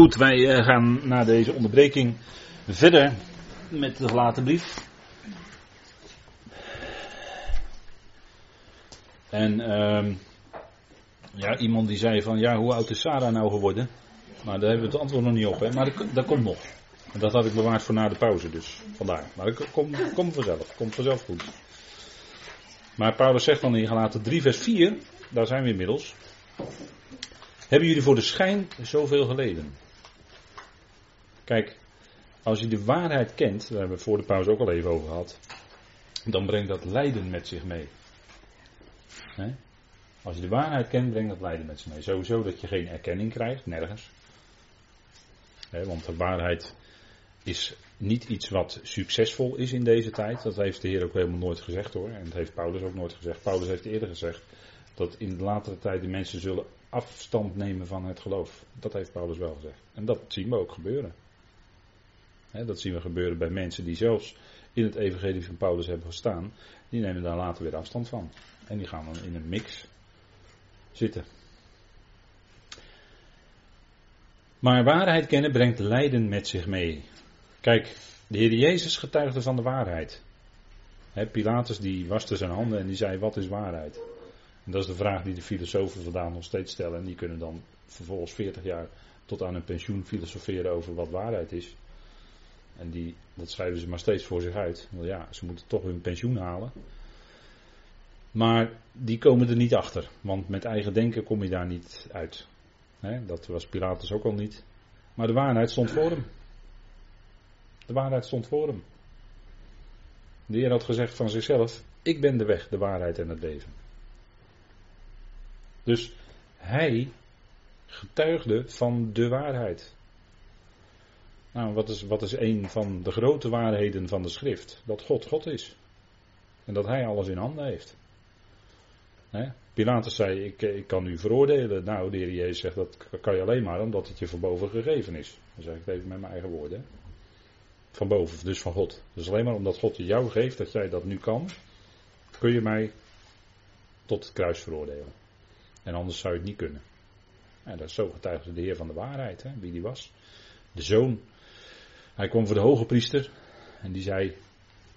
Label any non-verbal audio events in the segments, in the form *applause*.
Goed, wij eh, gaan na deze onderbreking verder met de gelaten brief. En ehm, ja, iemand die zei van ja, hoe oud is Sarah nou geworden? Maar daar hebben we het antwoord nog niet op, hè? maar dat, dat komt nog. En dat had ik bewaard voor na de pauze, dus vandaar. Maar dat komt kom vanzelf, komt vanzelf goed. Maar Paulus zegt dan in gelaten 3 vers 4, daar zijn we inmiddels. Hebben jullie voor de schijn zoveel geleden? Kijk, als je de waarheid kent, daar hebben we voor de pauze ook al even over gehad, dan brengt dat lijden met zich mee. Als je de waarheid kent, brengt dat lijden met zich mee. Sowieso dat je geen erkenning krijgt, nergens. want de waarheid is niet iets wat succesvol is in deze tijd. Dat heeft de Heer ook helemaal nooit gezegd hoor. En dat heeft Paulus ook nooit gezegd. Paulus heeft eerder gezegd dat in de latere tijd de mensen zullen afstand nemen van het geloof. Dat heeft Paulus wel gezegd. En dat zien we ook gebeuren. Dat zien we gebeuren bij mensen die zelfs in het evangelie van Paulus hebben gestaan. Die nemen daar later weer afstand van. En die gaan dan in een mix zitten. Maar waarheid kennen brengt lijden met zich mee. Kijk, de Heer Jezus getuigde van de waarheid. Pilatus die waste zijn handen en die zei: Wat is waarheid? En dat is de vraag die de filosofen vandaag nog steeds stellen. En die kunnen dan vervolgens 40 jaar tot aan hun pensioen filosoferen over wat waarheid is. En die, dat schrijven ze maar steeds voor zich uit. Want ja, ze moeten toch hun pensioen halen. Maar die komen er niet achter. Want met eigen denken kom je daar niet uit. dat was Pilatus ook al niet. Maar de waarheid stond voor hem. De waarheid stond voor hem. De Heer had gezegd van zichzelf: Ik ben de weg, de waarheid en het leven. Dus hij getuigde van de waarheid. Nou, wat is, wat is een van de grote waarheden van de schrift? Dat God God is. En dat hij alles in handen heeft. Pilatus zei, ik, ik kan u veroordelen. Nou, de heer Jezus zegt, dat kan je alleen maar omdat het je van boven gegeven is. Dan zeg ik het even met mijn eigen woorden. Van boven, dus van God. Dus alleen maar omdat God jou geeft dat jij dat nu kan, kun je mij tot het kruis veroordelen. En anders zou je het niet kunnen. En dat zo getuigde de Heer van de waarheid, wie die was. De zoon. Hij kwam voor de hoge priester en die zei: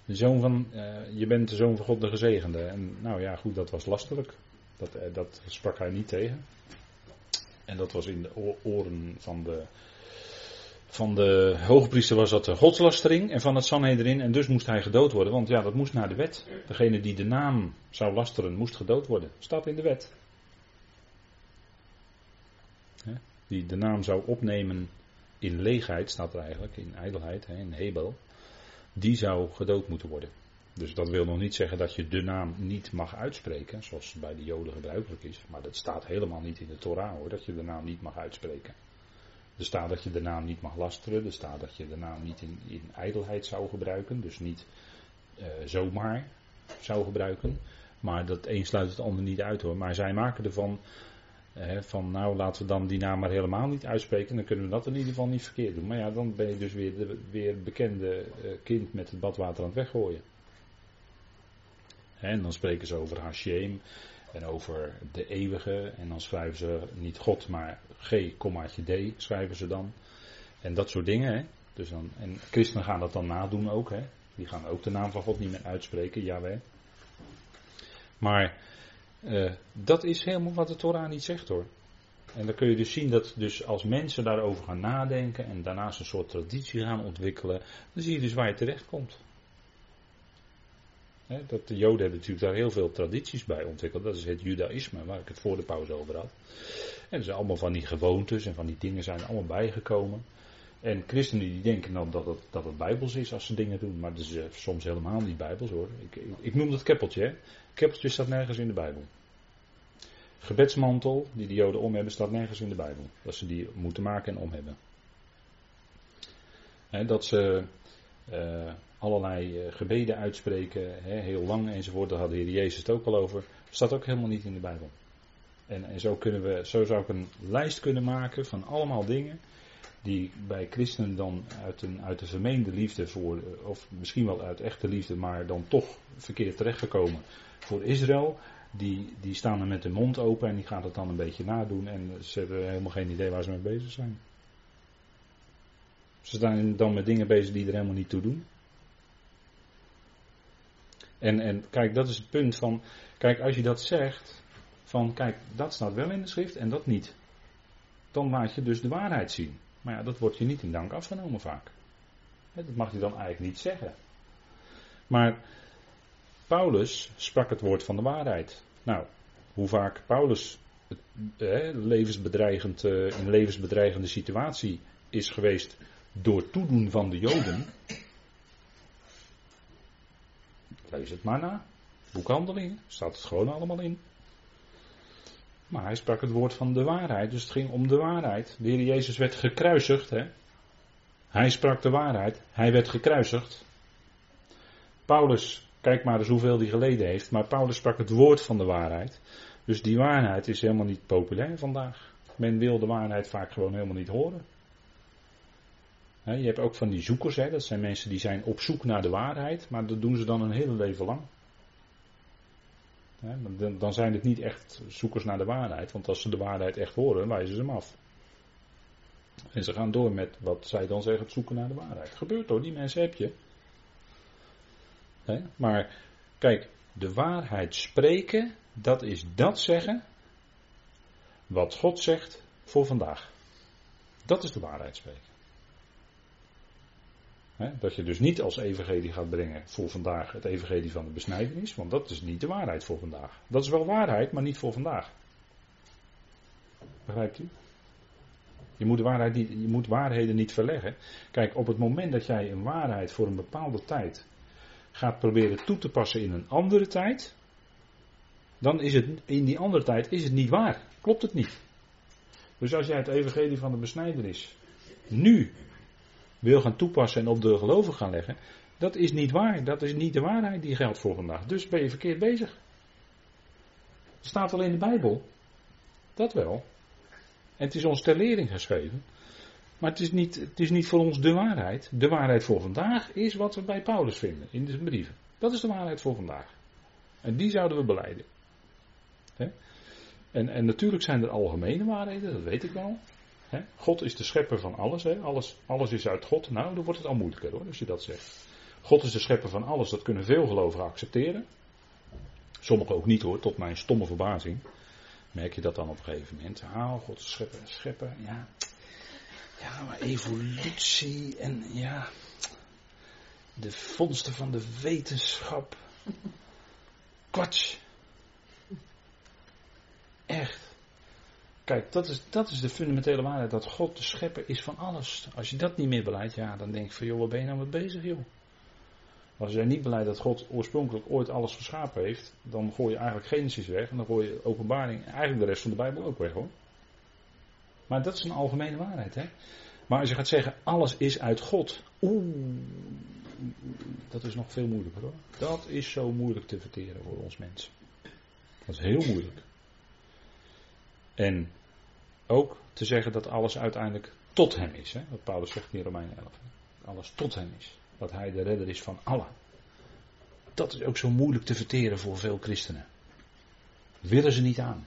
de zoon van, uh, Je bent de zoon van God de gezegende. En nou ja, goed, dat was lastelijk. Dat, uh, dat sprak hij niet tegen. En dat was in de oren van de, van de hoogpriester was dat de godslastering en van het Sanhedrin. En dus moest hij gedood worden, want ja, dat moest naar de wet. Degene die de naam zou lasteren, moest gedood worden. Staat in de wet. die de naam zou opnemen in leegheid, staat er eigenlijk, in ijdelheid, in Hebel, die zou gedood moeten worden. Dus dat wil nog niet zeggen dat je de naam niet mag uitspreken, zoals bij de Joden gebruikelijk is. Maar dat staat helemaal niet in de Torah hoor, dat je de naam niet mag uitspreken. Er staat dat je de naam niet mag lasteren, er staat dat je de naam niet in, in ijdelheid zou gebruiken, dus niet uh, zomaar zou gebruiken. Maar dat een sluit het ander niet uit hoor. Maar zij maken ervan van nou laten we dan die naam maar helemaal niet uitspreken, dan kunnen we dat in ieder geval niet verkeerd doen. Maar ja, dan ben je dus weer de weer bekende eh, kind met het badwater aan het weggooien. en dan spreken ze over Hashem en over de eeuwige. En dan schrijven ze niet God, maar G, D schrijven ze dan. En dat soort dingen. Dus dan, en christenen gaan dat dan nadoen ook. Hè. Die gaan ook de naam van God niet meer uitspreken, Jawel. Maar uh, dat is helemaal wat de Torah niet zegt hoor. En dan kun je dus zien dat dus als mensen daarover gaan nadenken en daarnaast een soort traditie gaan ontwikkelen, dan zie je dus waar je terecht komt. dat de Joden hebben natuurlijk daar heel veel tradities bij ontwikkeld. Dat is het Judaïsme, waar ik het voor de pauze over had. En er zijn allemaal van die gewoontes en van die dingen zijn allemaal bijgekomen. En christenen die denken dan dat het, dat het bijbels is als ze dingen doen, maar dat is eh, soms helemaal niet bijbels hoor. Ik, ik, noem dat keppeltje. Hè. Keppeltje staat nergens in de Bijbel. Gebedsmantel die de Joden om hebben staat nergens in de Bijbel. Dat ze die moeten maken en om hebben. dat ze uh, allerlei uh, gebeden uitspreken, heel lang enzovoort, daar had de Heer Jezus het ook al over. Staat ook helemaal niet in de Bijbel. En, en zo, kunnen we, zo zou ik een lijst kunnen maken van allemaal dingen die bij christenen dan uit, een, uit de vermeende liefde voor, eh, of misschien wel uit echte liefde, maar dan toch verkeerd terechtgekomen voor Israël, die, die staan er met de mond open en die gaan het dan een beetje nadoen en ze hebben helemaal geen idee waar ze mee bezig zijn. Ze zijn dan met dingen bezig die er helemaal niet toe doen. En, en kijk, dat is het punt van. Kijk, als je dat zegt. Van kijk, dat staat wel in de schrift en dat niet. Dan laat je dus de waarheid zien. Maar ja, dat wordt je niet in dank afgenomen vaak. Dat mag je dan eigenlijk niet zeggen. Maar Paulus sprak het woord van de waarheid. Nou, hoe vaak Paulus eh, levensbedreigend, eh, in een levensbedreigende situatie is geweest door toedoen van de Joden. Lees het maar na. Boekhandelingen, staat het gewoon allemaal in. Maar hij sprak het woord van de waarheid, dus het ging om de waarheid. De Jezus werd gekruisigd. Hè? Hij sprak de waarheid, hij werd gekruisigd. Paulus, kijk maar eens hoeveel hij geleden heeft, maar Paulus sprak het woord van de waarheid. Dus die waarheid is helemaal niet populair vandaag. Men wil de waarheid vaak gewoon helemaal niet horen. je hebt ook van die zoekers, hè, dat zijn mensen die zijn op zoek naar de waarheid, maar dat doen ze dan een hele leven lang. Dan zijn het niet echt zoekers naar de waarheid, want als ze de waarheid echt horen, wijzen ze hem af. En ze gaan door met wat zij dan zeggen, het zoeken naar de waarheid. Gebeurt hoor, die mensen heb je. Maar kijk, de waarheid spreken, dat is dat zeggen wat God zegt voor vandaag. Dat is de waarheid spreken. Dat je dus niet als evangelie gaat brengen voor vandaag het evangelie van de besnijdenis, want dat is niet de waarheid voor vandaag. Dat is wel waarheid, maar niet voor vandaag. Begrijpt u? Je moet, waarheid je moet waarheden niet verleggen. Kijk, op het moment dat jij een waarheid voor een bepaalde tijd gaat proberen toe te passen in een andere tijd, dan is het in die andere tijd is het niet waar. Klopt het niet. Dus als jij het evangelie van de besnijdenis nu wil gaan toepassen en op de geloven gaan leggen, dat is niet waar. Dat is niet de waarheid die geldt voor vandaag. Dus ben je verkeerd bezig. Het staat al in de Bijbel. Dat wel. En het is ons ter lering geschreven. Maar het is, niet, het is niet voor ons de waarheid. De waarheid voor vandaag is wat we bij Paulus vinden in zijn brieven. Dat is de waarheid voor vandaag. En die zouden we beleiden. En, en natuurlijk zijn er algemene waarheden, dat weet ik wel. God is de schepper van alles, alles. Alles is uit God. Nou, dan wordt het al moeilijker hoor, als je dat zegt. God is de schepper van alles, dat kunnen veel gelovigen accepteren. Sommigen ook niet hoor, tot mijn stomme verbazing. Merk je dat dan op een gegeven moment? Ah, God is schepper, schepper, ja. Ja, maar evolutie en ja. De vondsten van de wetenschap. Kwats. Echt. Kijk, dat is, dat is de fundamentele waarheid. Dat God de schepper is van alles. Als je dat niet meer beleidt, ja, dan denk ik van joh, wat ben je nou mee bezig joh? Als jij niet beleidt dat God oorspronkelijk ooit alles geschapen heeft, dan gooi je eigenlijk Genesis weg en dan gooi je openbaring, eigenlijk de rest van de Bijbel ook weg hoor. Maar dat is een algemene waarheid hè. Maar als je gaat zeggen, alles is uit God. Oeh, dat is nog veel moeilijker hoor. Dat is zo moeilijk te verteren voor ons mensen. Dat is heel moeilijk. En ook te zeggen dat alles uiteindelijk tot hem is. Hè? Wat Paulus zegt in Romeinen 11. Alles tot hem is. Dat hij de redder is van allen. Dat is ook zo moeilijk te verteren voor veel christenen. willen ze niet aan.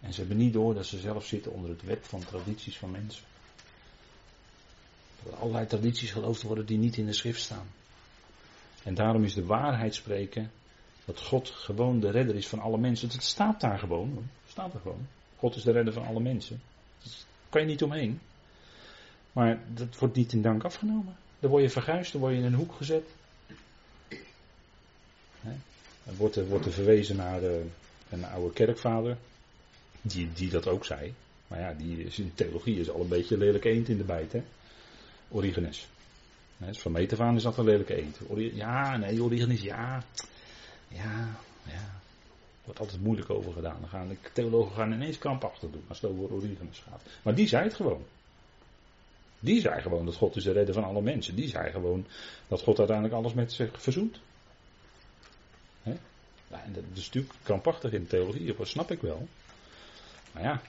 En ze hebben niet door dat ze zelf zitten onder het web van tradities van mensen. Er allerlei tradities geloofd worden die niet in de schrift staan. En daarom is de waarheid spreken dat God gewoon de redder is van alle mensen. Het staat daar gewoon. Staat er gewoon. God is de redder van alle mensen. Daar kan je niet omheen. Maar dat wordt niet in dank afgenomen. Dan word je verguisd, dan word je in een hoek gezet. Dan wordt er, wordt er verwezen naar de, een oude kerkvader, die, die dat ook zei. Maar ja, die is in theologie is al een beetje een lelijke eend in de bijt, hè? Origenes. Van meet is dat een lelijke eend. Ja, nee, Origenes, ja. Ja, ja. Wordt altijd moeilijk over gedaan. Dan gaan de theologen gaan ineens krampachtig doen als het over Origenes gaat. Maar die zei het gewoon. Die zei gewoon dat God is de redder van alle mensen. Die zei gewoon dat God uiteindelijk alles met zich verzoent. Ja, en dat is natuurlijk krampachtig in theologie, dat snap ik wel. Maar ja,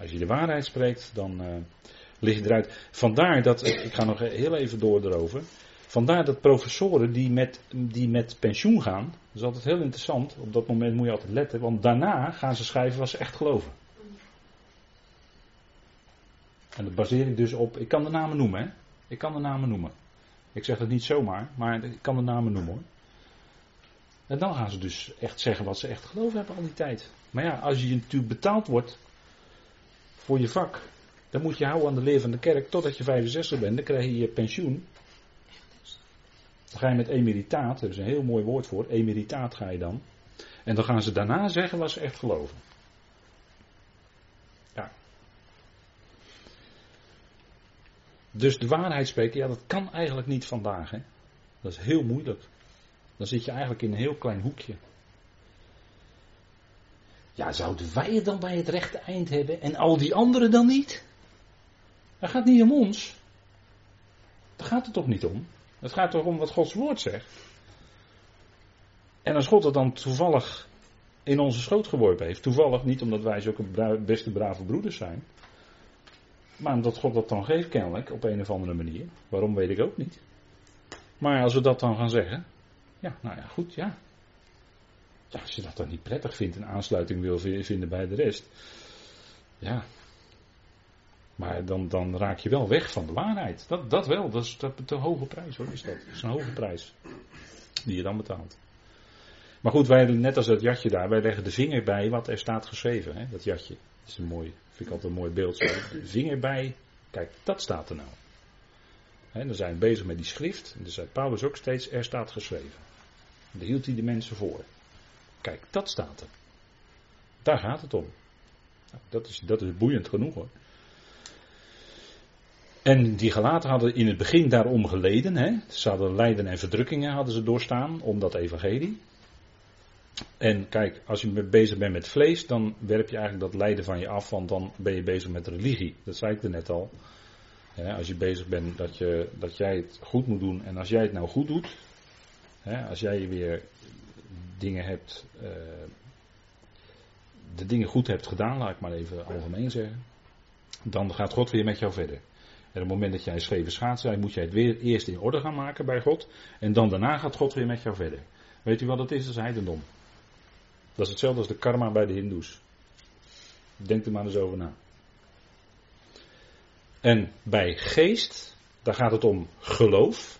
als je de waarheid spreekt, dan uh, lig je eruit. Vandaar dat, ik ga nog heel even door erover. Vandaar dat professoren die met, die met pensioen gaan, dat is altijd heel interessant. Op dat moment moet je altijd letten, want daarna gaan ze schrijven wat ze echt geloven. En dat baseer ik dus op, ik kan de namen noemen hè. Ik kan de namen noemen. Ik zeg het niet zomaar, maar ik kan de namen noemen hoor. En dan gaan ze dus echt zeggen wat ze echt geloven hebben al die tijd. Maar ja, als je natuurlijk betaald wordt voor je vak, dan moet je houden aan de leer van de kerk totdat je 65 bent. Dan krijg je je pensioen. Dan ga je met emeritaat, er is een heel mooi woord voor, emeritaat ga je dan. En dan gaan ze daarna zeggen wat ze echt geloven. Ja. Dus de waarheid spreken, ja, dat kan eigenlijk niet vandaag. Hè? Dat is heel moeilijk. Dan zit je eigenlijk in een heel klein hoekje. Ja, zouden wij het dan bij het rechte eind hebben en al die anderen dan niet? Dat gaat niet om ons. Daar gaat het toch niet om? Het gaat toch om wat Gods woord zegt. En als God het dan toevallig in onze schoot geworpen heeft, toevallig niet omdat wij zulke beste brave broeders zijn, maar omdat God dat dan geeft kennelijk op een of andere manier. Waarom weet ik ook niet. Maar als we dat dan gaan zeggen, ja, nou ja, goed, ja. Ja, als je dat dan niet prettig vindt en aansluiting wil vinden bij de rest, ja. Maar dan, dan raak je wel weg van de waarheid. Dat, dat wel, dat is, dat een hoge prijs hoor, is dat. Dat is een hoge prijs die je dan betaalt. Maar goed, wij, net als dat jatje daar, wij leggen de vinger bij wat er staat geschreven. Hè? Dat jatje. Is een mooi, vind ik altijd een mooi beeld. Vinger bij, kijk, dat staat er nou. He, dan zijn we bezig met die schrift. En dan zei Paulus ook steeds, er staat geschreven. En daar hield hij de mensen voor. Kijk, dat staat er. Daar gaat het om. Nou, dat, is, dat is boeiend genoeg hoor. En die gelaten hadden in het begin daarom geleden. Hè? Ze hadden lijden en verdrukkingen hadden ze doorstaan om dat evangelie. En kijk, als je bezig bent met vlees, dan werp je eigenlijk dat lijden van je af, want dan ben je bezig met religie. Dat zei ik er net al. als je bezig bent dat, je, dat jij het goed moet doen en als jij het nou goed doet, als jij weer dingen hebt, uh, de dingen goed hebt gedaan, laat ik maar even algemeen zeggen, dan gaat God weer met jou verder. En op het moment dat jij scheve schaats bent, moet jij het weer eerst in orde gaan maken bij God. En dan daarna gaat God weer met jou verder. Weet u wat het is? Dat is heidendom. Dat is hetzelfde als de karma bij de Hindoes. Denk er maar eens over na. En bij geest, daar gaat het om geloof.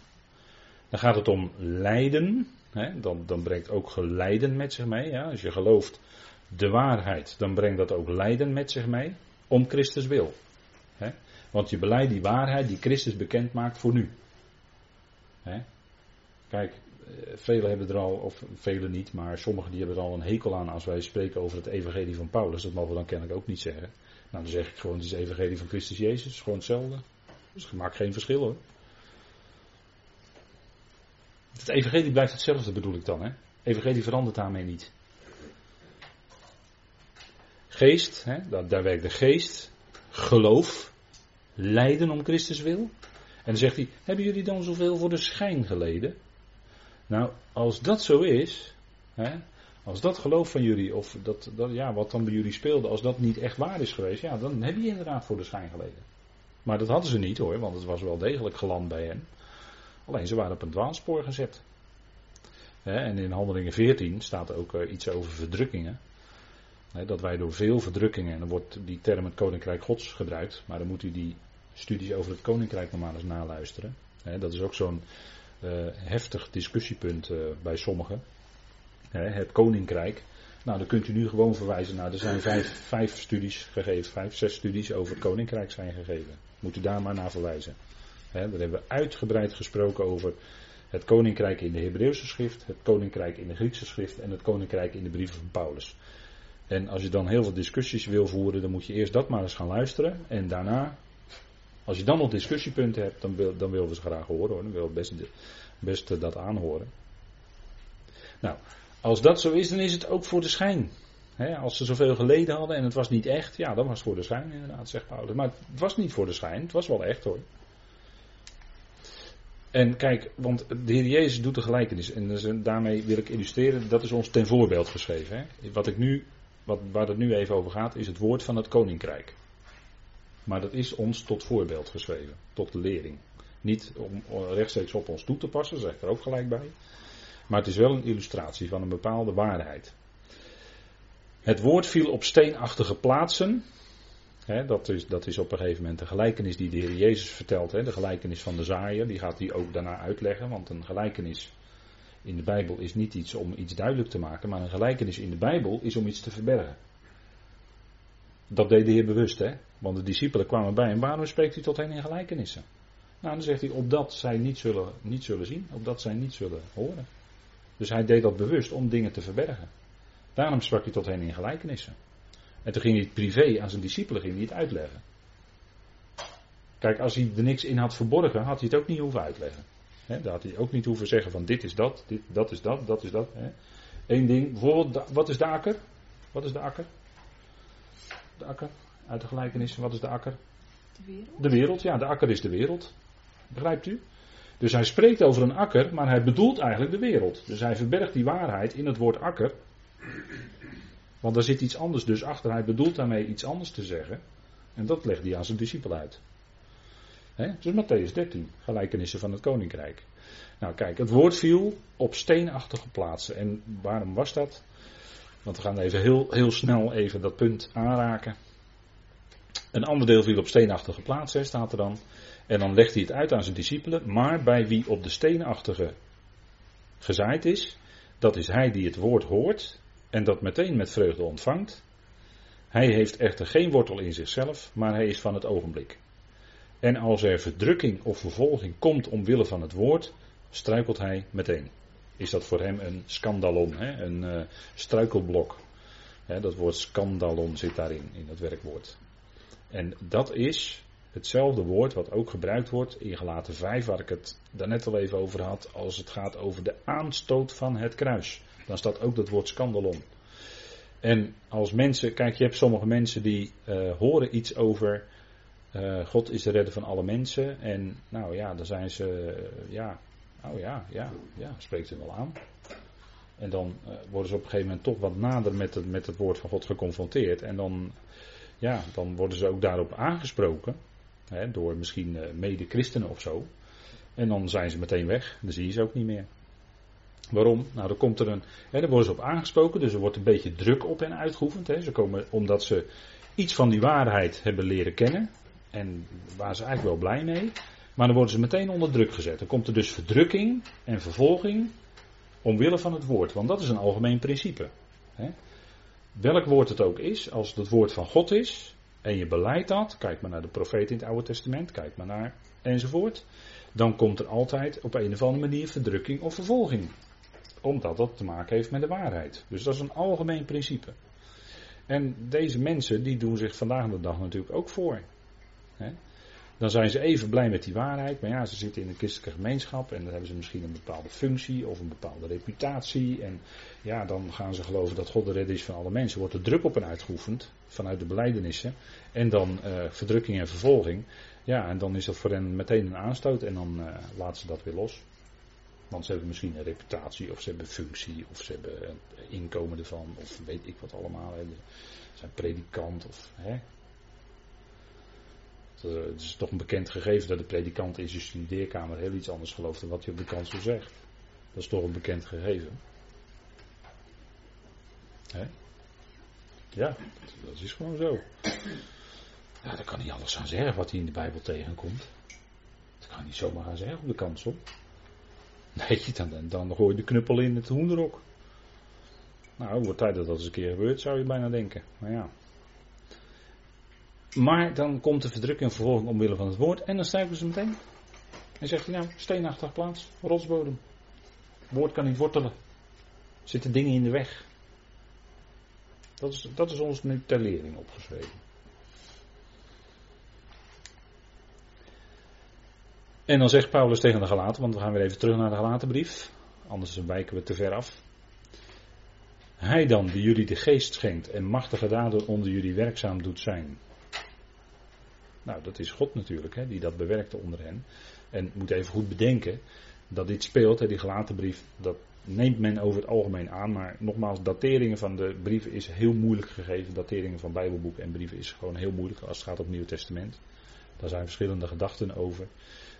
Dan gaat het om lijden. Hè? Dan, dan brengt ook geleiden met zich mee. Ja? Als je gelooft de waarheid, dan brengt dat ook lijden met zich mee. Om Christus wil. Want je beleidt die waarheid die Christus bekend maakt voor nu. Hè? Kijk, eh, velen hebben er al, of velen niet, maar sommigen die hebben er al een hekel aan als wij spreken over het evangelie van Paulus. Dat mogen we dan kennelijk ook niet zeggen. Nou, dan zeg ik gewoon, het is het evangelie van Christus Jezus, gewoon hetzelfde. Dus het maakt geen verschil hoor. Het evangelie blijft hetzelfde bedoel ik dan, hè. Evangelie verandert daarmee niet. Geest, hè, daar werkt de geest. Geloof. Lijden om Christus wil. En dan zegt hij, hebben jullie dan zoveel voor de schijn geleden? Nou, als dat zo is, hè, als dat geloof van jullie, of dat, dat, ja, wat dan bij jullie speelde, als dat niet echt waar is geweest, ja, dan heb je inderdaad voor de schijn geleden. Maar dat hadden ze niet hoor, want het was wel degelijk geland bij hen. Alleen ze waren op een dwaalspoor gezet. en in Handelingen 14 staat ook uh, iets over verdrukkingen. Dat wij door veel verdrukkingen, en dan wordt die term het Koninkrijk Gods gebruikt, maar dan moet u die studies over het Koninkrijk nog maar eens naluisteren. dat is ook zo'n uh, heftig discussiepunt uh, bij sommigen. het koninkrijk. Nou, dan kunt u nu gewoon verwijzen naar. Er zijn vijf, vijf studies gegeven, vijf, zes studies over het koninkrijk zijn gegeven. Moet u daar maar naar verwijzen. Daar hebben we uitgebreid gesproken over het koninkrijk in de Hebreeuwse schrift, het koninkrijk in de Griekse schrift en het koninkrijk in de brieven van Paulus. En als je dan heel veel discussies wil voeren, dan moet je eerst dat maar eens gaan luisteren. En daarna als je dan nog discussiepunten hebt, dan, wil, dan willen we ze graag horen hoor. Dan willen we best, best dat aanhoren. Nou, als dat zo is, dan is het ook voor de schijn. als ze zoveel geleden hadden en het was niet echt, ja, dan was het voor de schijn inderdaad, zegt Paulus. Maar het was niet voor de schijn, het was wel echt hoor. En kijk, want de Heer Jezus doet de gelijkenis. En dus, daarmee wil ik illustreren, dat is ons ten voorbeeld geschreven. Hè? Wat ik nu, wat, waar het nu even over gaat, is het woord van het koninkrijk. Maar dat is ons tot voorbeeld geschreven, tot lering. Niet om rechtstreeks op ons toe te passen, zeg ik er ook gelijk bij. Maar het is wel een illustratie van een bepaalde waarheid. Het woord viel op steenachtige plaatsen. dat, is, dat is op een gegeven moment de gelijkenis die de Heer Jezus vertelt. de gelijkenis van de zaaier. Die gaat hij ook daarna uitleggen. Want een gelijkenis in de Bijbel is niet iets om iets duidelijk te maken. Maar een gelijkenis in de Bijbel is om iets te verbergen. Dat deed de Heer bewust. Hè? Want de discipelen kwamen bij hem. Waarom spreekt hij tot hen in gelijkenissen? Nou, dan zegt hij, opdat zij niet zullen, niet zullen zien, opdat zij niet zullen horen. Dus hij deed dat bewust om dingen te verbergen. Daarom sprak hij tot hen in gelijkenissen. En toen ging hij het privé aan zijn discipelen ging hij het uitleggen. Kijk, als hij er niks in had verborgen, had hij het ook niet hoeven uitleggen. He, daar had hij ook niet hoeven zeggen van dit is dat, dit, dat is dat, dat is dat. Eén ding, bijvoorbeeld, wat is de akker? Wat is de akker? De akker, uit de gelijkenis, wat is de akker? De wereld? De wereld, ja, de akker is de wereld. Begrijpt u? Dus hij spreekt over een akker, maar hij bedoelt eigenlijk de wereld. Dus hij verbergt die waarheid in het woord akker. Want daar zit iets anders dus achter. Hij bedoelt daarmee iets anders te zeggen. En dat legt hij aan zijn discipel uit. Dus Matthäus 13, gelijkenissen van het koninkrijk. Nou kijk, het woord viel op steenachtige plaatsen. En waarom was dat? Want we gaan even heel, heel snel even dat punt aanraken. Een ander deel viel op steenachtige plaatsen, staat er dan. En dan legt hij het uit aan zijn discipelen. Maar bij wie op de steenachtige gezaaid is, dat is hij die het woord hoort en dat meteen met vreugde ontvangt. Hij heeft echter geen wortel in zichzelf, maar hij is van het ogenblik. En als er verdrukking of vervolging komt omwille van het woord, struikelt hij meteen. Is dat voor hem een scandalon, hè? een uh, struikelblok. dat woord scandalon zit daarin, in dat werkwoord. En dat is hetzelfde woord wat ook gebruikt wordt in gelaten 5, waar ik het daarnet al even over had, als het gaat over de aanstoot van het kruis. Dan staat ook dat woord scandalon. En als mensen, kijk, je hebt sommige mensen die uh, horen iets over uh, God is de redder van alle mensen. En nou ja, dan zijn ze, uh, ja, oh ja, ja, ja, spreekt ze wel aan. En dan worden ze op een gegeven moment toch wat nader met het, met het woord van God geconfronteerd. En dan, ja, dan worden ze ook daarop aangesproken. Hè, door misschien mede-christenen of zo. En dan zijn ze meteen weg. Dan zie je ze ook niet meer. Waarom? Nou, dan komt er een. Hè, daar worden ze op aangesproken, dus er wordt een beetje druk op hen uitgeoefend. Hè. Ze komen omdat ze iets van die waarheid hebben leren kennen. En waar ze eigenlijk wel blij mee. Maar dan worden ze meteen onder druk gezet. Dan komt er dus verdrukking en vervolging omwille van het woord. Want dat is een algemeen principe. Hè. Welk woord het ook is, als het het woord van God is en je beleidt dat, kijk maar naar de profeet in het Oude Testament, kijk maar naar enzovoort, dan komt er altijd op een of andere manier verdrukking of vervolging omdat dat te maken heeft met de waarheid. Dus dat is een algemeen principe. En deze mensen die doen zich vandaag de dag natuurlijk ook voor. Dan zijn ze even blij met die waarheid, maar ja, ze zitten in een christelijke gemeenschap en dan hebben ze misschien een bepaalde functie of een bepaalde reputatie. En ja, dan gaan ze geloven dat God de redder is van alle mensen. Wordt er druk op hen uitgeoefend vanuit de beleidenissen. En dan uh, verdrukking en vervolging. Ja, en dan is dat voor hen meteen een aanstoot en dan uh, laten ze dat weer los. Want ze hebben misschien een reputatie, of ze hebben functie, of ze hebben inkomen ervan, of weet ik wat allemaal. Ze zijn predikant, of hè. Het is toch een bekend gegeven dat de predikant in zijn studeerkamer heel iets anders gelooft dan wat hij op de kansel zegt. Dat is toch een bekend gegeven. Hè? Ja, dat is gewoon zo. Ja, daar kan hij alles aan zeggen wat hij in de Bijbel tegenkomt. Dat kan hij niet zomaar gaan zeggen op de kansel. Nee, dan, dan gooi je de knuppel in het hoenderok. Nou, wordt tijd dat dat eens een keer gebeurt, zou je bijna denken. Maar ja. Maar dan komt de verdrukking en vervolging omwille van het woord. En dan stijgen ze meteen. En zegt hij nou, steenachtig plaats, rotsbodem. Het woord kan niet wortelen. Er zitten dingen in de weg. Dat is, dat is ons nu ter lering opgeschreven. En dan zegt Paulus tegen de Galaten, want we gaan weer even terug naar de Galatenbrief, anders wijken we te ver af. Hij dan, die jullie de geest schenkt en machtige daden onder jullie werkzaam doet zijn. Nou, dat is God natuurlijk, hè, die dat bewerkte onder hen. En moet even goed bedenken dat dit speelt, hè, die Galatenbrief, dat neemt men over het algemeen aan. Maar nogmaals, dateringen van de brieven is heel moeilijk gegeven. Dateringen van Bijbelboeken en brieven is gewoon heel moeilijk als het gaat om het Nieuwe Testament. Daar zijn verschillende gedachten over.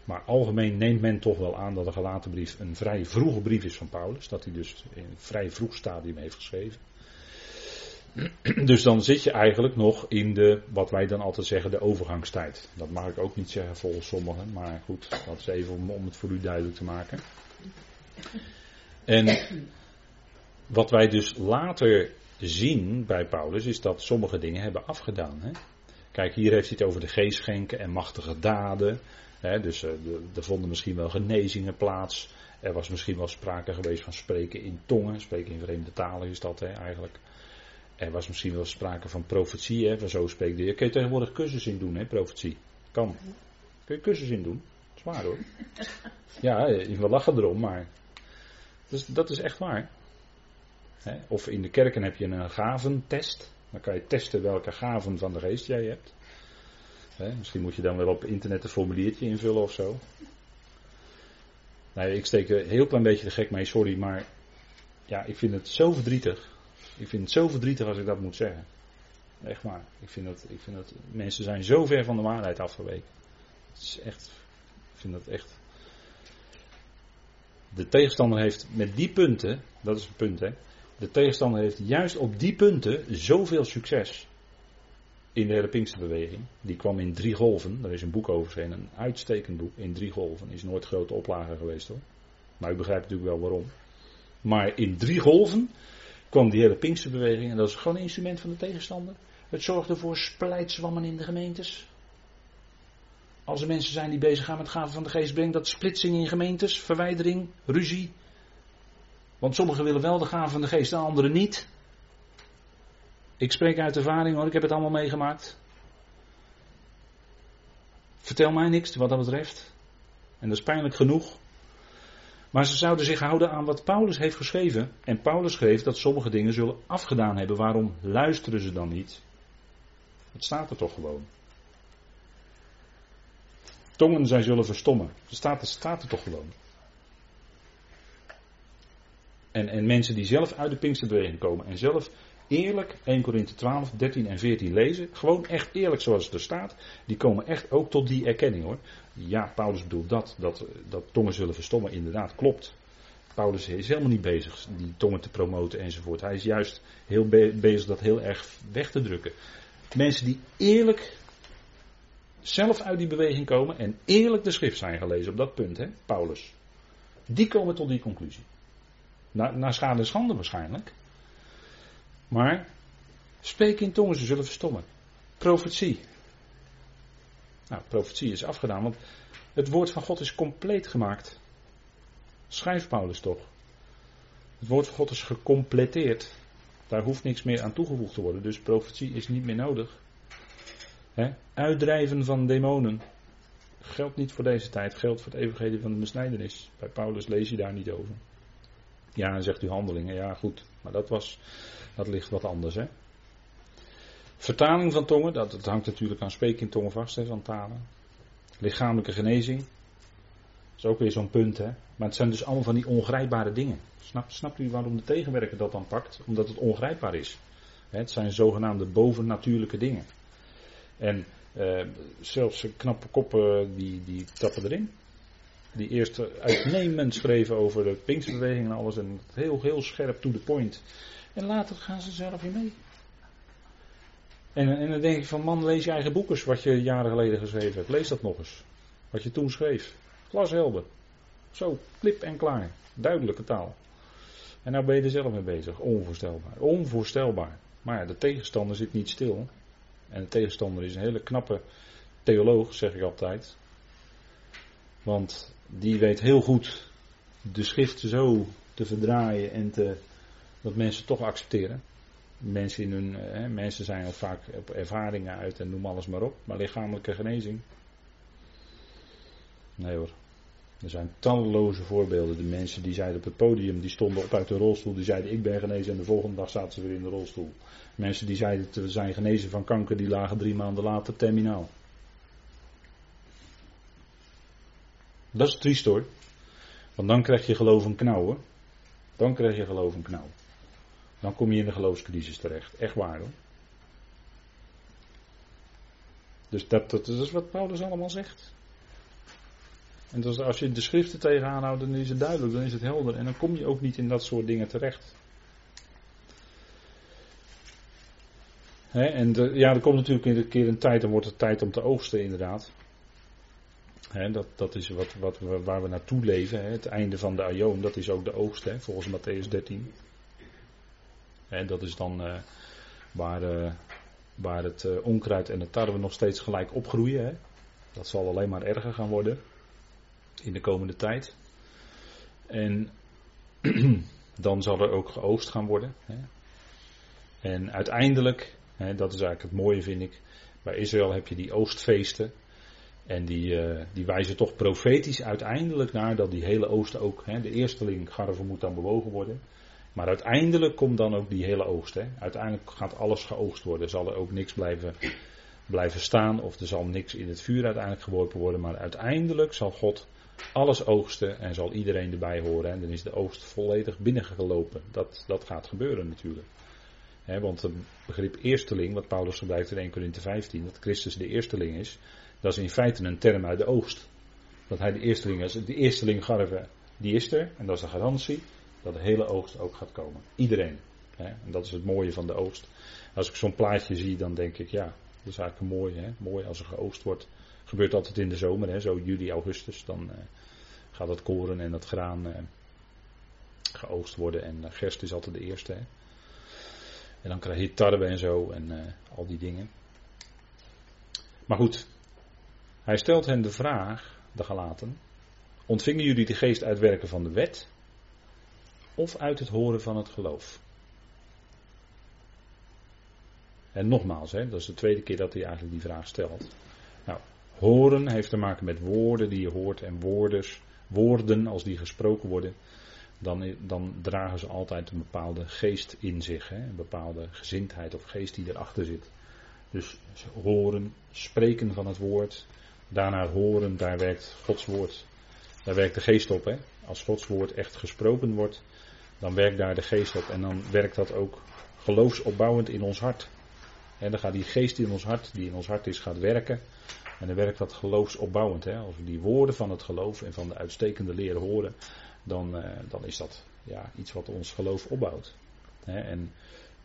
Maar algemeen neemt men toch wel aan dat de gelaten brief een vrij vroege brief is van Paulus. Dat hij dus in een vrij vroeg stadium heeft geschreven. *clears throat* Dus dan zit je eigenlijk nog in de, wat wij dan altijd zeggen, de overgangstijd. Dat mag ik ook niet zeggen volgens sommigen, maar goed, dat is even om, het voor u duidelijk te maken. En wat wij dus later zien bij Paulus is dat sommige dingen hebben afgedaan. Hè? Kijk, hier heeft hij het over de geestschenken en machtige daden. Hè? Dus uh, er vonden misschien wel genezingen plaats. Er was misschien wel sprake geweest van spreken in tongen. Spreken in vreemde talen is dat hè, eigenlijk. Er was misschien wel sprake van profetie. Hè, van zo spreekt de je tegenwoordig cursus in doen, hè, profetie? Kan. Kun je cursus in doen? Zwaar hoor. Ja, we lachen erom, maar. Dus dat is echt waar. Of in de kerken heb je een gaventest. Dan kan je testen welke gaven van de geest jij hebt. misschien moet je dan wel op internet een formuliertje invullen of zo. Nee, ik steek een heel klein beetje de gek mee, sorry, maar ja, ik vind het zo verdrietig. Ik vind het zo verdrietig als ik dat moet zeggen. Echt waar. Ik vind dat, ik vind dat mensen zijn zo ver van de waarheid afgeweken. Het is echt, ik vind dat echt. De tegenstander heeft met die punten, dat is het punt hè, de tegenstander heeft juist op die punten zoveel succes in de hele Pinksterbeweging. Die kwam in drie golven. Daar is een boek over verschenen. Een uitstekend boek in drie golven. Is nooit grote oplage geweest hoor. Maar u begrijpt natuurlijk wel waarom. Maar in drie golven kwam die hele Pinksterbeweging. En dat is gewoon een instrument van de tegenstander. Het zorgde voor splijtswammen in de gemeentes. Als er mensen zijn die bezig gaan met gaven van de geest, brengt dat splitsing in gemeentes, verwijdering, ruzie, want sommigen willen wel de gaven van de geest, de anderen niet. Ik spreek uit ervaring hoor, ik heb het allemaal meegemaakt. Vertel mij niks wat dat betreft. En dat is pijnlijk genoeg. Maar ze zouden zich houden aan wat Paulus heeft geschreven. En Paulus schreef dat sommige dingen zullen afgedaan hebben. Waarom luisteren ze dan niet? Het staat er toch gewoon. Tongen zij zullen verstommen. Het staat, staat er toch gewoon. En, en mensen die zelf uit de Pinksterbeweging komen en zelf eerlijk 1 Korinthe 12, 13 en 14 lezen, gewoon echt eerlijk zoals het er staat, die komen echt ook tot die erkenning hoor. Ja, Paulus bedoelt dat, dat, dat tongen zullen verstommen, inderdaad, klopt. Paulus is helemaal niet bezig die tongen te promoten enzovoort. Hij is juist heel bezig dat heel erg weg te drukken. Mensen die eerlijk zelf uit die beweging komen en eerlijk de schrift zijn gelezen op dat punt, hè, Paulus. Die komen tot die conclusie. Naar, naar schade en schande waarschijnlijk. Maar spreek in tongen, ze zullen verstommen. Profetie. Nou, profetie is afgedaan, want het woord van God is compleet gemaakt. Schrijf Paulus toch. Het woord van God is gecompleteerd. Daar hoeft niks meer aan toegevoegd te worden, dus profetie is niet meer nodig. Uitdrijven van demonen geldt niet voor deze tijd, geldt voor het evangelie van de besnijdenis. Bij Paulus lees je daar niet over. Ja, zegt u handelingen. Ja, goed. Maar dat, was, dat ligt wat anders, hè. Vertaling van tongen, dat, dat hangt natuurlijk aan spreken in tongen vast, hè, van talen. Lichamelijke genezing. Dat is ook weer zo'n punt, hè. Maar het zijn dus allemaal van die ongrijpbare dingen. Snap, snapt u waarom de tegenwerker dat dan pakt? Omdat het ongrijpbaar is. Het zijn zogenaamde bovennatuurlijke dingen. En eh, zelfs knappe koppen die, die tappen erin die eerst uitnemend schreven over de Pinksterbeweging en alles. En heel, heel scherp to the point. En later gaan ze zelf weer mee. En, en dan denk ik van man, lees je eigen boekers wat je jaren geleden geschreven hebt. Lees dat nog eens. Wat je toen schreef. Glashelder. Zo, klip en klaar. Duidelijke taal. En nou ben je er zelf mee bezig. Onvoorstelbaar. Onvoorstelbaar. Maar ja, de tegenstander zit niet stil. En de tegenstander is een hele knappe theoloog, zeg ik altijd. Want die weet heel goed de schrift zo te verdraaien en te, dat mensen toch accepteren. Mensen, hun, hè, mensen zijn ook vaak op ervaringen uit en noem alles maar op. Maar lichamelijke genezing. Nee hoor. Er zijn talloze voorbeelden. De mensen die zeiden op het podium, die stonden op uit de rolstoel, die zeiden ik ben genezen en de volgende dag zaten ze weer in de rolstoel. Mensen die zeiden we zijn genezen van kanker, die lagen drie maanden later terminaal. Dat is triest hoor. Want dan krijg je geloof een knauw hoor. Dan krijg je geloof een knauw. Dan kom je in de geloofscrisis terecht. Echt waar hoor. Dus dat, is wat Paulus allemaal zegt. En als je de schriften tegenaan houdt, dan is het duidelijk, dan is het helder. En dan kom je ook niet in dat soort dingen terecht. en ja, er komt natuurlijk een keer een tijd, dan wordt het tijd om te oogsten inderdaad. dat, dat is wat, wat waar we naartoe leven. het einde van de Aion, dat is ook de oogst, volgens Matthäus 13. En dat is dan uh, waar, uh, waar het uh, onkruid en de tarwe nog steeds gelijk opgroeien. Hè. Dat zal alleen maar erger gaan worden in de komende tijd. En *clears throat* dan zal er ook geoogst gaan worden. Hè. En uiteindelijk, hè, dat is eigenlijk het mooie vind ik, bij Israël heb je die oostfeesten. En die, die wijzen toch profetisch uiteindelijk naar dat die hele oosten ook, hè, de eersteling garve moet dan bewogen worden. Maar uiteindelijk komt dan ook die hele oogst. Hè. Uiteindelijk gaat alles geoogst worden. Zal er ook niks blijven, blijven staan. Of er zal niks in het vuur uiteindelijk geworpen worden. Maar uiteindelijk zal God alles oogsten. En zal iedereen erbij horen. En dan is de oogst volledig binnengelopen. Dat, dat gaat gebeuren natuurlijk. want het begrip eersteling, wat Paulus gebruikt in 1 Corinthië 15, dat Christus de eersteling is, dat is in feite een term uit de oogst. Dat hij de eersteling is. De eersteling garve, die is er, en dat is de garantie dat de hele oogst ook gaat komen. Iedereen. Hè? En dat is het mooie van de oogst. Als ik zo'n plaatje zie, dan denk ik, ja, dat is eigenlijk mooi. Hè? Mooi als er geoogst wordt. Gebeurt altijd in de zomer, hè? zo juli, augustus. Dan uh, gaat het koren en het graan uh, geoogst worden. En uh, gerst is altijd de eerste. Hè? En dan krijg je tarwe en zo en al die dingen. Maar goed, hij stelt hen de vraag, de gelaten. Ontvingen jullie de geest uitwerken van de wet? Of uit het horen van het geloof. En nogmaals, hè, dat is de tweede keer dat hij eigenlijk die vraag stelt. Nou, horen heeft te maken met woorden die je hoort en woorders, woorden als die gesproken worden, dan, dan dragen ze altijd een bepaalde geest in zich, hè, een bepaalde gezindheid of geest die erachter zit. Dus horen, spreken van het woord, daarna horen, daar werkt Gods woord, daar werkt de geest op. Hè. Als Gods woord echt gesproken wordt, dan werkt daar de geest op en dan werkt dat ook geloofsopbouwend in ons hart. En dan gaat die geest in ons hart, die in ons hart is, gaat werken. En dan werkt dat geloofsopbouwend. Hè. Als we die woorden van het geloof en van de uitstekende leer horen, dan, uh, dan is dat ja, iets wat ons geloof opbouwt. Hè. En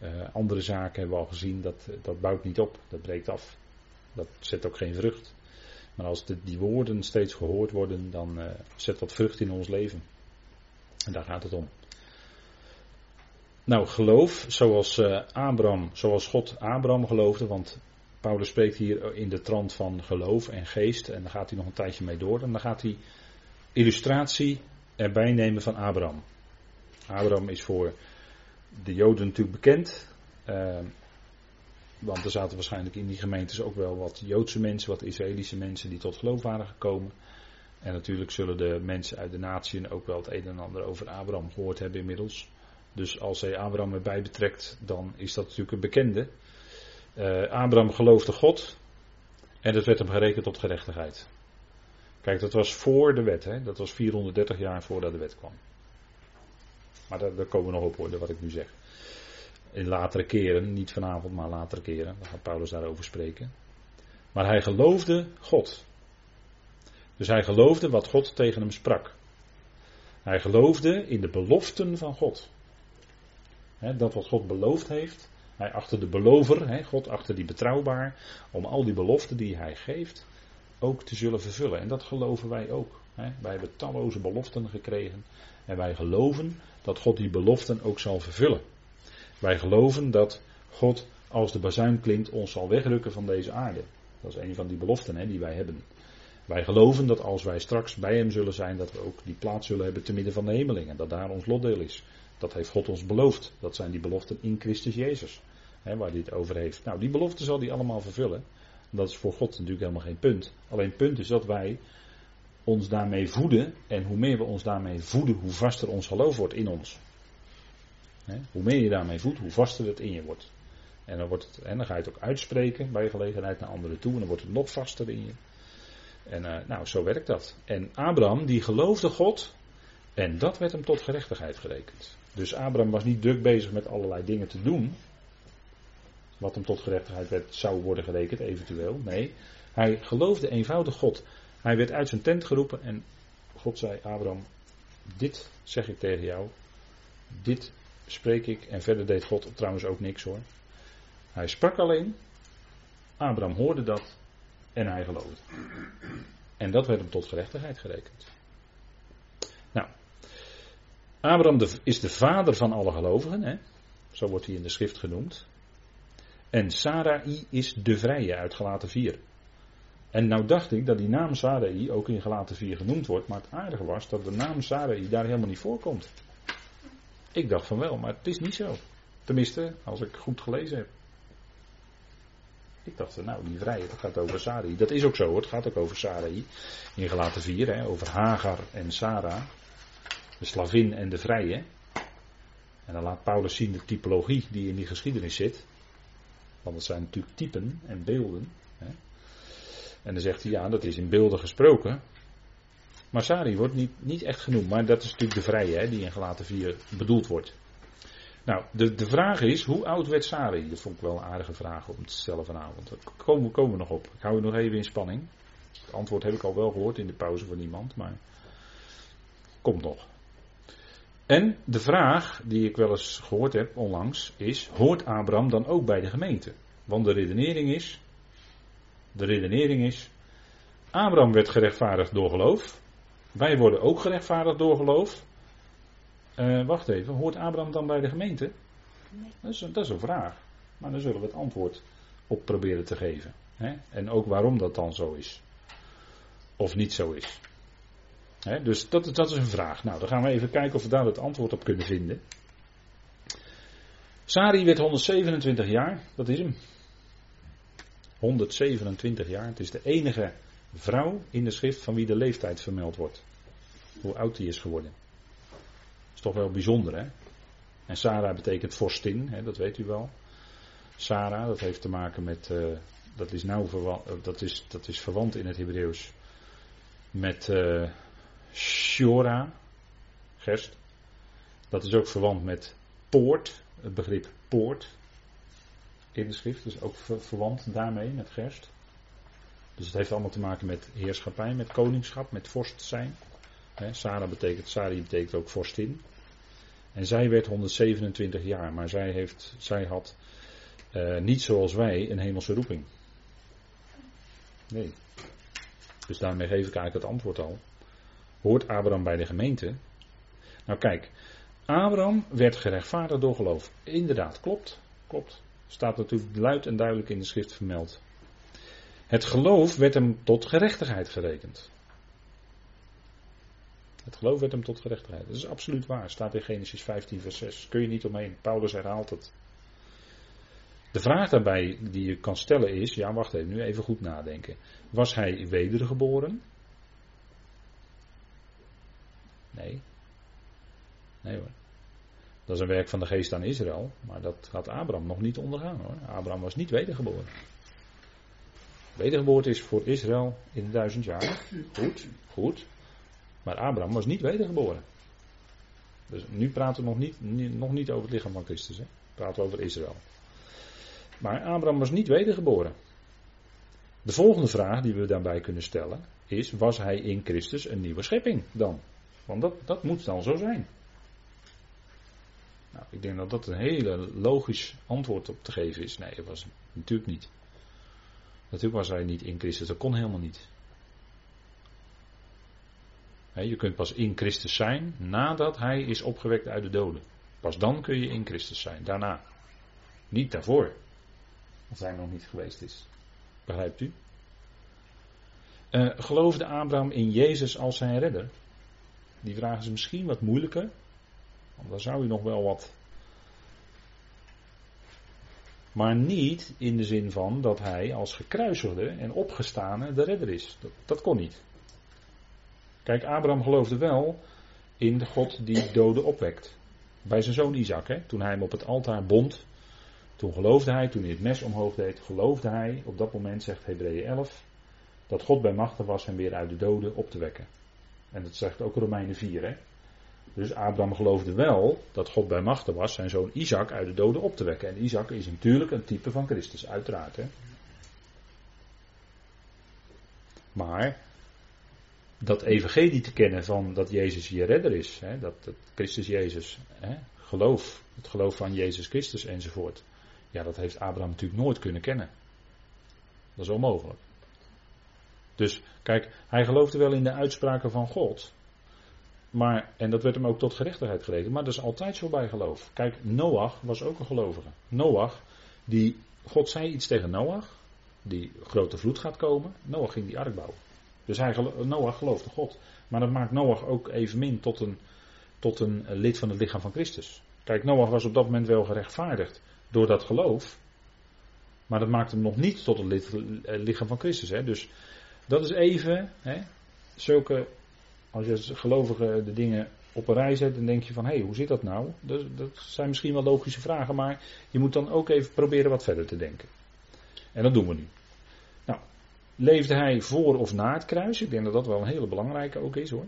uh, andere zaken hebben we al gezien, dat, dat bouwt niet op, dat breekt af. Dat zet ook geen vrucht. Maar als die woorden steeds gehoord worden, dan uh, zet dat vrucht in ons leven. En daar gaat het om. Nou, geloof, zoals uh, Abraham, zoals God Abraham geloofde, want Paulus spreekt hier in de trant van geloof en geest, en daar gaat hij nog een tijdje mee door, en dan gaat hij illustratie erbij nemen van Abraham. Abraham is voor de Joden natuurlijk bekend, uh, want er zaten waarschijnlijk in die gemeentes ook wel wat Joodse mensen, wat Israëlische mensen die tot geloof waren gekomen. En natuurlijk zullen de mensen uit de natieën ook wel het een en ander over Abraham gehoord hebben inmiddels. Dus als hij Abraham erbij betrekt, dan is dat natuurlijk een bekende. Uh, Abraham geloofde God en dat werd hem gerekend tot gerechtigheid. Kijk, dat was voor de wet, hè? dat was 430 jaar voordat de wet kwam. Maar daar, daar komen we nog op hoor, wat ik nu zeg. In latere keren, niet vanavond, maar latere keren, dan gaat Paulus daarover spreken. Maar hij geloofde God. Dus hij geloofde wat God tegen hem sprak. Hij geloofde in de beloften van God dat wat God beloofd heeft. Hij achter de belover, God achter die betrouwbaar, om al die beloften die hij geeft ook te zullen vervullen. En dat geloven wij ook. Wij hebben talloze beloften gekregen en wij geloven dat God die beloften ook zal vervullen. Wij geloven dat God als de bazuin klinkt ons zal wegrukken van deze aarde. Dat is een van die beloften die wij hebben. Wij geloven dat als wij straks bij Hem zullen zijn, dat we ook die plaats zullen hebben te midden van de hemelingen. Dat daar ons lotdeel is. Dat heeft God ons beloofd. Dat zijn die beloften in Christus Jezus. Hè, waar hij het over heeft. Nou, die beloften zal hij allemaal vervullen. Dat is voor God natuurlijk helemaal geen punt. Alleen punt is dat wij ons daarmee voeden. En hoe meer we ons daarmee voeden, hoe vaster ons geloof wordt in ons. Hoe meer je daarmee voedt, hoe vaster het in je wordt. En dan, wordt het, en dan ga je het ook uitspreken bij gelegenheid naar anderen toe. En dan wordt het nog vaster in je. En uh, nou, zo werkt dat. En Abraham, die geloofde God. En dat werd hem tot gerechtigheid gerekend. Dus Abraham was niet druk bezig met allerlei dingen te doen. Wat hem tot gerechtigheid zou worden gerekend, eventueel. Nee, hij geloofde eenvoudig God. Hij werd uit zijn tent geroepen en God zei: Abraham, dit zeg ik tegen jou. Dit spreek ik. En verder deed God trouwens ook niks hoor. Hij sprak alleen, Abraham hoorde dat en hij geloofde. En dat werd hem tot gerechtigheid gerekend. Nou, Abraham is de vader van alle gelovigen, hè? zo wordt hij in de schrift genoemd. En Sarai is de vrije uit Galaten 4. En nou dacht ik dat die naam Sarai ook in Galaten 4 genoemd wordt, maar het aardige was dat de naam Sarai daar helemaal niet voorkomt. Ik dacht van wel, maar het is niet zo. Tenminste, als ik goed gelezen heb. Ik dacht, nou, die vrije, dat gaat over Sarai. Dat is ook zo, het gaat ook over Sarai. In Galaten 4, hè, over Hagar en Sarah. De slavin en de vrije. En dan laat Paulus zien de typologie die in die geschiedenis zit. Want het zijn natuurlijk typen en beelden. Hè. En dan zegt hij, ja, dat is in beelden gesproken. Maar Sarai wordt niet, niet echt genoemd, maar dat is natuurlijk de vrije hè, die in Galaten 4 bedoeld wordt. Nou, de, de vraag is, hoe oud werd Sarai? Dat vond ik wel een aardige vraag om te stellen vanavond. Daar komen, we nog op. Ik hou je nog even in spanning. Het antwoord heb ik al wel gehoord in de pauze van iemand, maar komt nog. En de vraag die ik wel eens gehoord heb onlangs is, hoort Abraham dan ook bij de gemeente? Want de redenering is, de redenering is, Abraham werd gerechtvaardigd door geloof. Wij worden ook gerechtvaardigd door geloof. Uh, wacht even, hoort Abraham dan bij de gemeente? Nee. Dat, is, dat is een vraag. Maar dan zullen we het antwoord op proberen te geven. Hè? En ook waarom dat dan zo is. Of niet zo is. Hè? Dus dat, dat is een vraag. Nou, dan gaan we even kijken of we daar het antwoord op kunnen vinden. Sari werd 127 jaar, dat is hem. 127 jaar. Het is de enige vrouw in de schrift van wie de leeftijd vermeld wordt. Hoe oud die is geworden is toch wel bijzonder, hè? En Sarah betekent vorstin, hè, dat weet u wel. Sarah, dat heeft te maken met, uh, dat, is nou verwant, eh, dat, is, dat is verwant in het Hebreeuws met uh, Shora, gerst. Dat is ook verwant met poort, het begrip poort in de schrift, dus ook verwant daarmee met gerst. Dus het heeft allemaal te maken met heerschappij, met koningschap, met vorst zijn. Sarah betekent, Sari betekent ook vorstin. En zij werd 127 jaar, maar zij, heeft, zij had uh, niet zoals wij een hemelse roeping. Nee. Dus daarmee geef ik eigenlijk het antwoord al. Hoort Abraham bij de gemeente? Nou kijk, Abraham werd gerechtvaardigd door geloof. Inderdaad, klopt. Klopt. Staat natuurlijk luid en duidelijk in de schrift vermeld. Het geloof werd hem tot gerechtigheid gerekend. Het geloof werd hem tot gerechtigheid. Dat is absoluut waar. Staat in Genesis 15, vers 6. Kun je niet omheen. Paulus herhaalt het. De vraag daarbij die je kan stellen is: ja, wacht even, nu even goed nadenken. Was hij wedergeboren? Nee. Nee hoor. Dat is een werk van de geest aan Israël, maar dat had Abraham nog niet ondergaan hoor. Abraham was niet wedergeboren. Wedergeboorte is voor Israël in duizend jaar. Goed, goed. Maar Abraham was niet wedergeboren. Dus nu praten we nog niet, nog niet over het lichaam van Christus. Hè? We praten over Israël. Maar Abraham was niet wedergeboren. De volgende vraag die we daarbij kunnen stellen is: was hij in Christus een nieuwe schepping dan? Want dat, dat moet dan zo zijn. Nou, ik denk dat dat een hele logisch antwoord op te geven is. Nee, dat was natuurlijk niet. Natuurlijk was hij niet in Christus, dat kon helemaal niet. Je kunt pas in Christus zijn nadat hij is opgewekt uit de doden. Pas dan kun je in Christus zijn, daarna. Niet daarvoor, als hij nog niet geweest is. Begrijpt u? Uh, geloofde Abraham in Jezus als zijn redder? Die vraag is misschien wat moeilijker, want dan zou u nog wel wat. Maar niet in de zin van dat hij als gekruisigde en opgestane de redder is. Dat, dat kon niet. Kijk, Abraham geloofde wel in de God die doden opwekt. Bij zijn zoon Isaac, hè, toen hij hem op het altaar bond. Toen geloofde hij, toen hij het mes omhoog deed, geloofde hij, op dat moment zegt Hebreeën 11, dat God bij machten was hem weer uit de doden op te wekken. En dat zegt ook Romeinen 4. Hè. Dus Abraham geloofde wel dat God bij machten was zijn zoon Isaac uit de doden op te wekken. En Isaac is natuurlijk een type van Christus, uiteraard. Hè. Maar dat evangelie te kennen van dat Jezus je redder is. Hè, dat, dat, Christus Jezus, hè, geloof, het geloof van Jezus Christus enzovoort. Ja, dat heeft Abraham natuurlijk nooit kunnen kennen. Dat is onmogelijk. Dus kijk, hij geloofde wel in de uitspraken van God. Maar, en dat werd hem ook tot gerechtigheid gerekend. Maar dat is altijd zo bij geloof. Kijk, Noach was ook een gelovige. Noach, die, God zei iets tegen Noach. Die grote vloed gaat komen. Noach ging die ark bouwen. Dus hij, Noach geloofde God. Maar dat maakt Noach ook evenmin tot een, tot een lid van het lichaam van Christus. Kijk, Noach was op dat moment wel gerechtvaardigd door dat geloof. Maar dat maakt hem nog niet tot lid, eh, lichaam van Christus. Hè? Dus dat is even, hè, zulke, als je gelovigen de dingen op een rij zet, dan denk je van, hé, hey, hoe zit dat nou? Dat, dat zijn misschien wel logische vragen, maar je moet dan ook even proberen wat verder te denken. En dat doen we nu. Nou, leefde hij voor of na het kruis? Ik denk dat dat wel een hele belangrijke ook is hoor.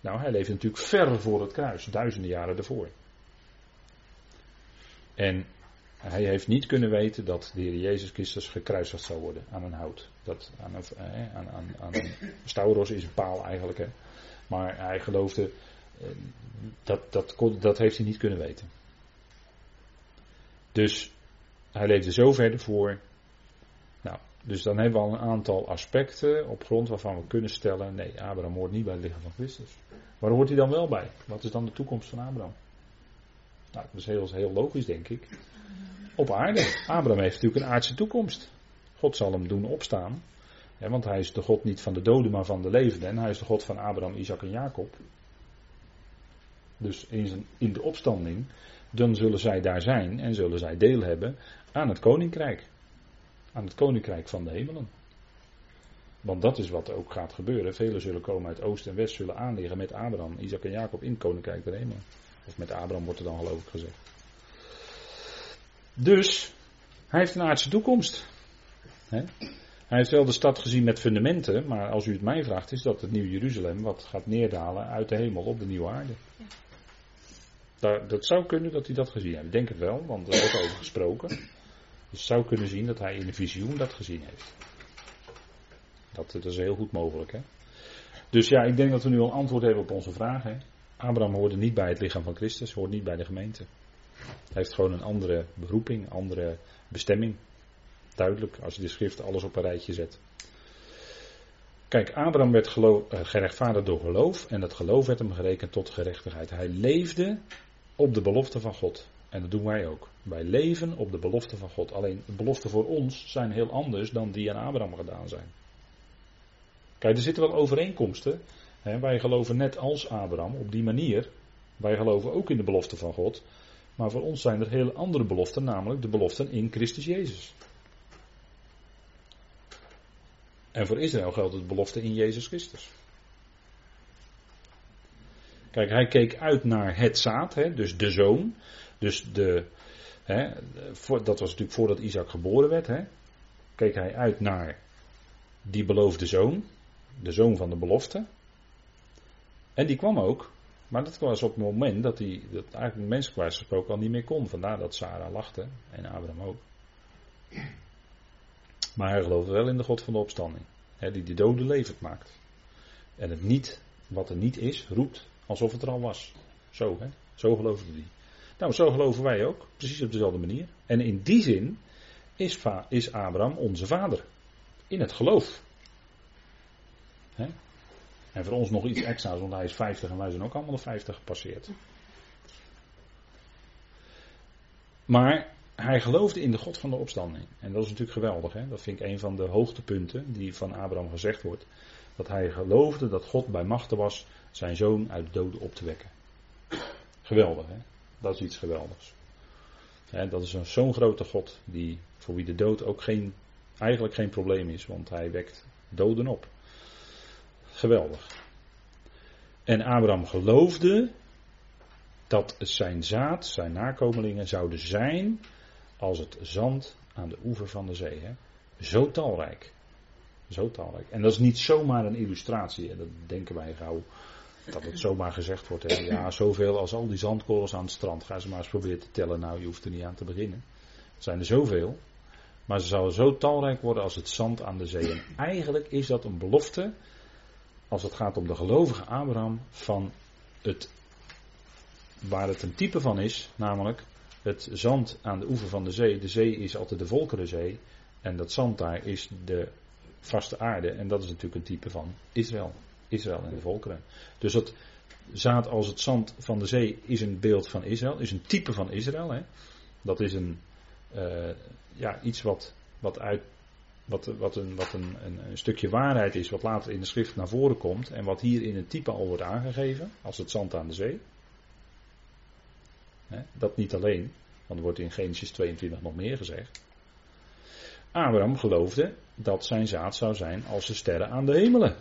Nou, hij leefde natuurlijk ver voor het kruis, duizenden jaren ervoor. En hij heeft niet kunnen weten dat de Heer Jezus Christus gekruisigd zou worden aan een hout. Dat, aan, een, eh, aan, aan, aan stauros is een paal eigenlijk. Hè. Maar hij geloofde, eh, dat, dat, dat heeft hij niet kunnen weten. Dus hij leefde zo verder voor. Nou, dus dan hebben we al een aantal aspecten op grond waarvan we kunnen stellen: nee, Abraham hoort niet bij het lichaam van Christus. Waar hoort hij dan wel bij? Wat is dan de toekomst van Abraham? Nou, dat is heel, heel logisch, denk ik. Op aarde. Abraham heeft natuurlijk een aardse toekomst. God zal hem doen opstaan. Want hij is de God niet van de doden, maar van de levenden. En hij is de God van Abraham, Isaac en Jacob. Dus in, in de opstanding, dan zullen zij daar zijn en zullen zij deel hebben aan het koninkrijk. Aan het koninkrijk van de hemelen. Want dat is wat ook gaat gebeuren. Velen zullen komen uit oost en west, zullen aanliggen met Abraham, Isaac en Jacob in het koninkrijk der hemelen. Of met Abraham wordt er dan geloof ik gezegd. Dus, hij heeft een aardse toekomst. Hij heeft wel de stad gezien met fundamenten, maar als u het mij vraagt, is dat het nieuwe Jeruzalem wat gaat neerdalen uit de hemel op de nieuwe aarde. Daar, dat zou kunnen dat hij dat gezien heeft. Ik denk het wel, want er wordt over gesproken. Dus het zou kunnen zien dat hij in de visioen dat gezien heeft. Dat, dat is heel goed mogelijk. Hè? Dus ja, ik denk dat we nu al antwoord hebben op onze vraag. Hè? Abraham hoorde niet bij het lichaam van Christus, hoort niet bij de gemeente. Hij heeft gewoon een andere beroeping, andere bestemming. Duidelijk, als je de schrift alles op een rijtje zet. Kijk, Abraham werd geloof, uh, gerechtvaardigd door geloof en dat geloof werd hem gerekend tot gerechtigheid. Hij leefde op de belofte van God. En dat doen wij ook. Wij leven op de belofte van God. Alleen de beloften voor ons zijn heel anders dan die aan Abraham gedaan zijn. Kijk, er zitten wel overeenkomsten. wij geloven net als Abraham op die manier. Wij geloven ook in de belofte van God. Maar voor ons zijn er hele andere beloften, namelijk de beloften in Christus Jezus. En voor Israël geldt het belofte in Jezus Christus. Kijk, hij keek uit naar het zaad, hè, dus de zoon. Dus de, hè, dat was natuurlijk voordat Isaac geboren werd. Hè, keek hij uit naar die beloofde zoon, de zoon van de belofte. En die kwam ook. Maar dat was op het moment dat hij, dat eigenlijk menselijk gesproken al niet meer kon. Vandaar dat Sarah lachte en Abraham ook. Maar hij geloofde wel in de God van de opstanding. Hè, die de doden levend maakt. En het niet, wat er niet is, roept alsof het er al was. Zo, hè? Zo geloofde hij. Nou, zo geloven wij ook. Precies op dezelfde manier. En in die zin is, is Abraham onze vader. In het geloof. Hè? En voor ons nog iets extra's, want hij is 50 en wij zijn ook allemaal de 50 gepasseerd. Maar hij geloofde in de God van de opstanding. En dat is natuurlijk geweldig. Hè? Dat vind ik een van de hoogtepunten die van Abraham gezegd wordt. Dat hij geloofde dat God bij machten was zijn zoon uit de doden op te wekken. Geweldig, hè? Dat is iets geweldigs. dat is zo'n grote God die, voor wie de dood ook geen, eigenlijk geen probleem is, want hij wekt doden op. Geweldig. En Abraham geloofde dat zijn zaad, zijn nakomelingen zouden zijn als het zand aan de oever van de zee. Hè? Zo talrijk. Zo talrijk. En dat is niet zomaar een illustratie. En dat denken wij gauw. Dat het zomaar gezegd wordt. Hè? Ja, zoveel als al die zandkorrels aan het strand. Ga ze maar eens proberen te tellen. Nou, je hoeft er niet aan te beginnen. Het zijn er zoveel. Maar ze zouden zo talrijk worden als het zand aan de zee. En eigenlijk is dat een belofte als het gaat om de gelovige Abraham van het waar het een type van is, namelijk het zand aan de oever van de zee. De zee is altijd de volkerenzee. En dat zand daar is de vaste aarde. En dat is natuurlijk een type van Israël. Israël en de volkeren. Dus dat zaad als het zand van de zee is een beeld van Israël. Is een type van Israël. Hè. Dat is een, uh, ja, iets wat, wat uit wat, wat, een, wat een, een, een, stukje waarheid is, wat later in de schrift naar voren komt. En wat hier in het type al wordt aangegeven, als het zand aan de zee. Dat niet alleen, want er wordt in Genesis 22 nog meer gezegd. Abraham geloofde dat zijn zaad zou zijn als de sterren aan de hemelen.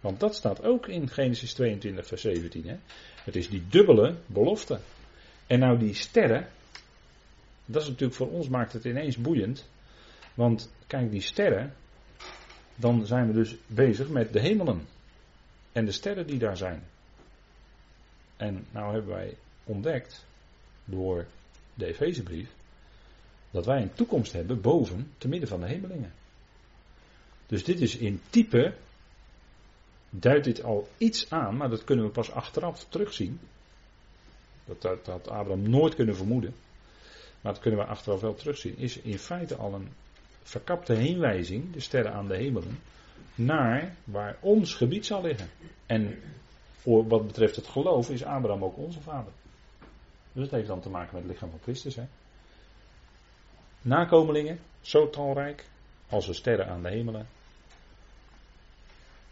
Want dat staat ook in Genesis 22, vers 17. Hè? Het is die dubbele belofte. En nou die sterren, dat is natuurlijk voor ons maakt het ineens boeiend. Want kijk, die sterren, dan zijn we dus bezig met de hemelen. En de sterren die daar zijn. En nou hebben wij ontdekt, door de Efezebrief, dat wij een toekomst hebben boven, te midden van de hemelingen. Dus dit is in type, duidt dit al iets aan, maar dat kunnen we pas achteraf terugzien. Dat, dat had Abraham nooit kunnen vermoeden. Maar dat kunnen we achteraf wel terugzien. Is in feite al een verkapte heenwijzing, de sterren aan de hemelen, naar waar ons gebied zal liggen. En voor wat betreft het geloof is Abraham ook onze vader. Dus het heeft dan te maken met het lichaam van Christus. Hè? Nakomelingen, zo talrijk als de sterren aan de hemelen,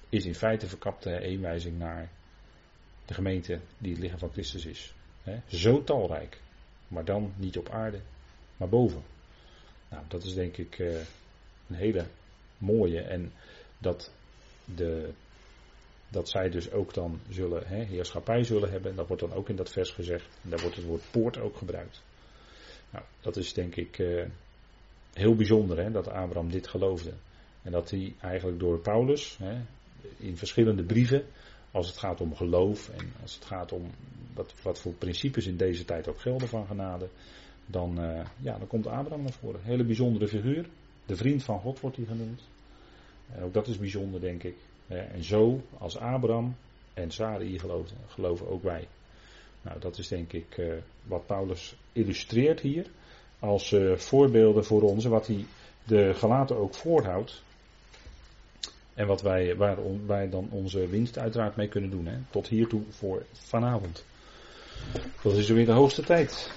is in feite verkapte heenwijzing naar de gemeente die het lichaam van Christus is. Hè? Zo talrijk, maar dan niet op aarde, maar boven. Nou, dat is denk ik uh, een hele mooie. En dat, de, dat zij dus ook dan zullen, heerschappij zullen hebben. Dat wordt dan ook in dat vers gezegd. En daar wordt het woord poort ook gebruikt. Nou, dat is denk ik uh, heel bijzonder hè, dat Abraham dit geloofde. En dat hij eigenlijk door Paulus in verschillende brieven, als het gaat om geloof en als het gaat om wat, wat voor principes in deze tijd ook gelden van genade, dan, uh, ja, dan komt Abraham naar voren. Hele bijzondere figuur. De vriend van God wordt hij genoemd. En ook dat is bijzonder, denk ik. En zo als Abraham en Sarai geloven, geloven ook wij. Nou, dat is denk ik uh, wat Paulus illustreert hier. Als uh, voorbeelden voor ons. Wat hij de gelaten ook voorhoudt. En wat wij, waar wij dan onze winst uiteraard mee kunnen doen. Hè. Tot hiertoe voor vanavond. Dat is weer de hoogste tijd.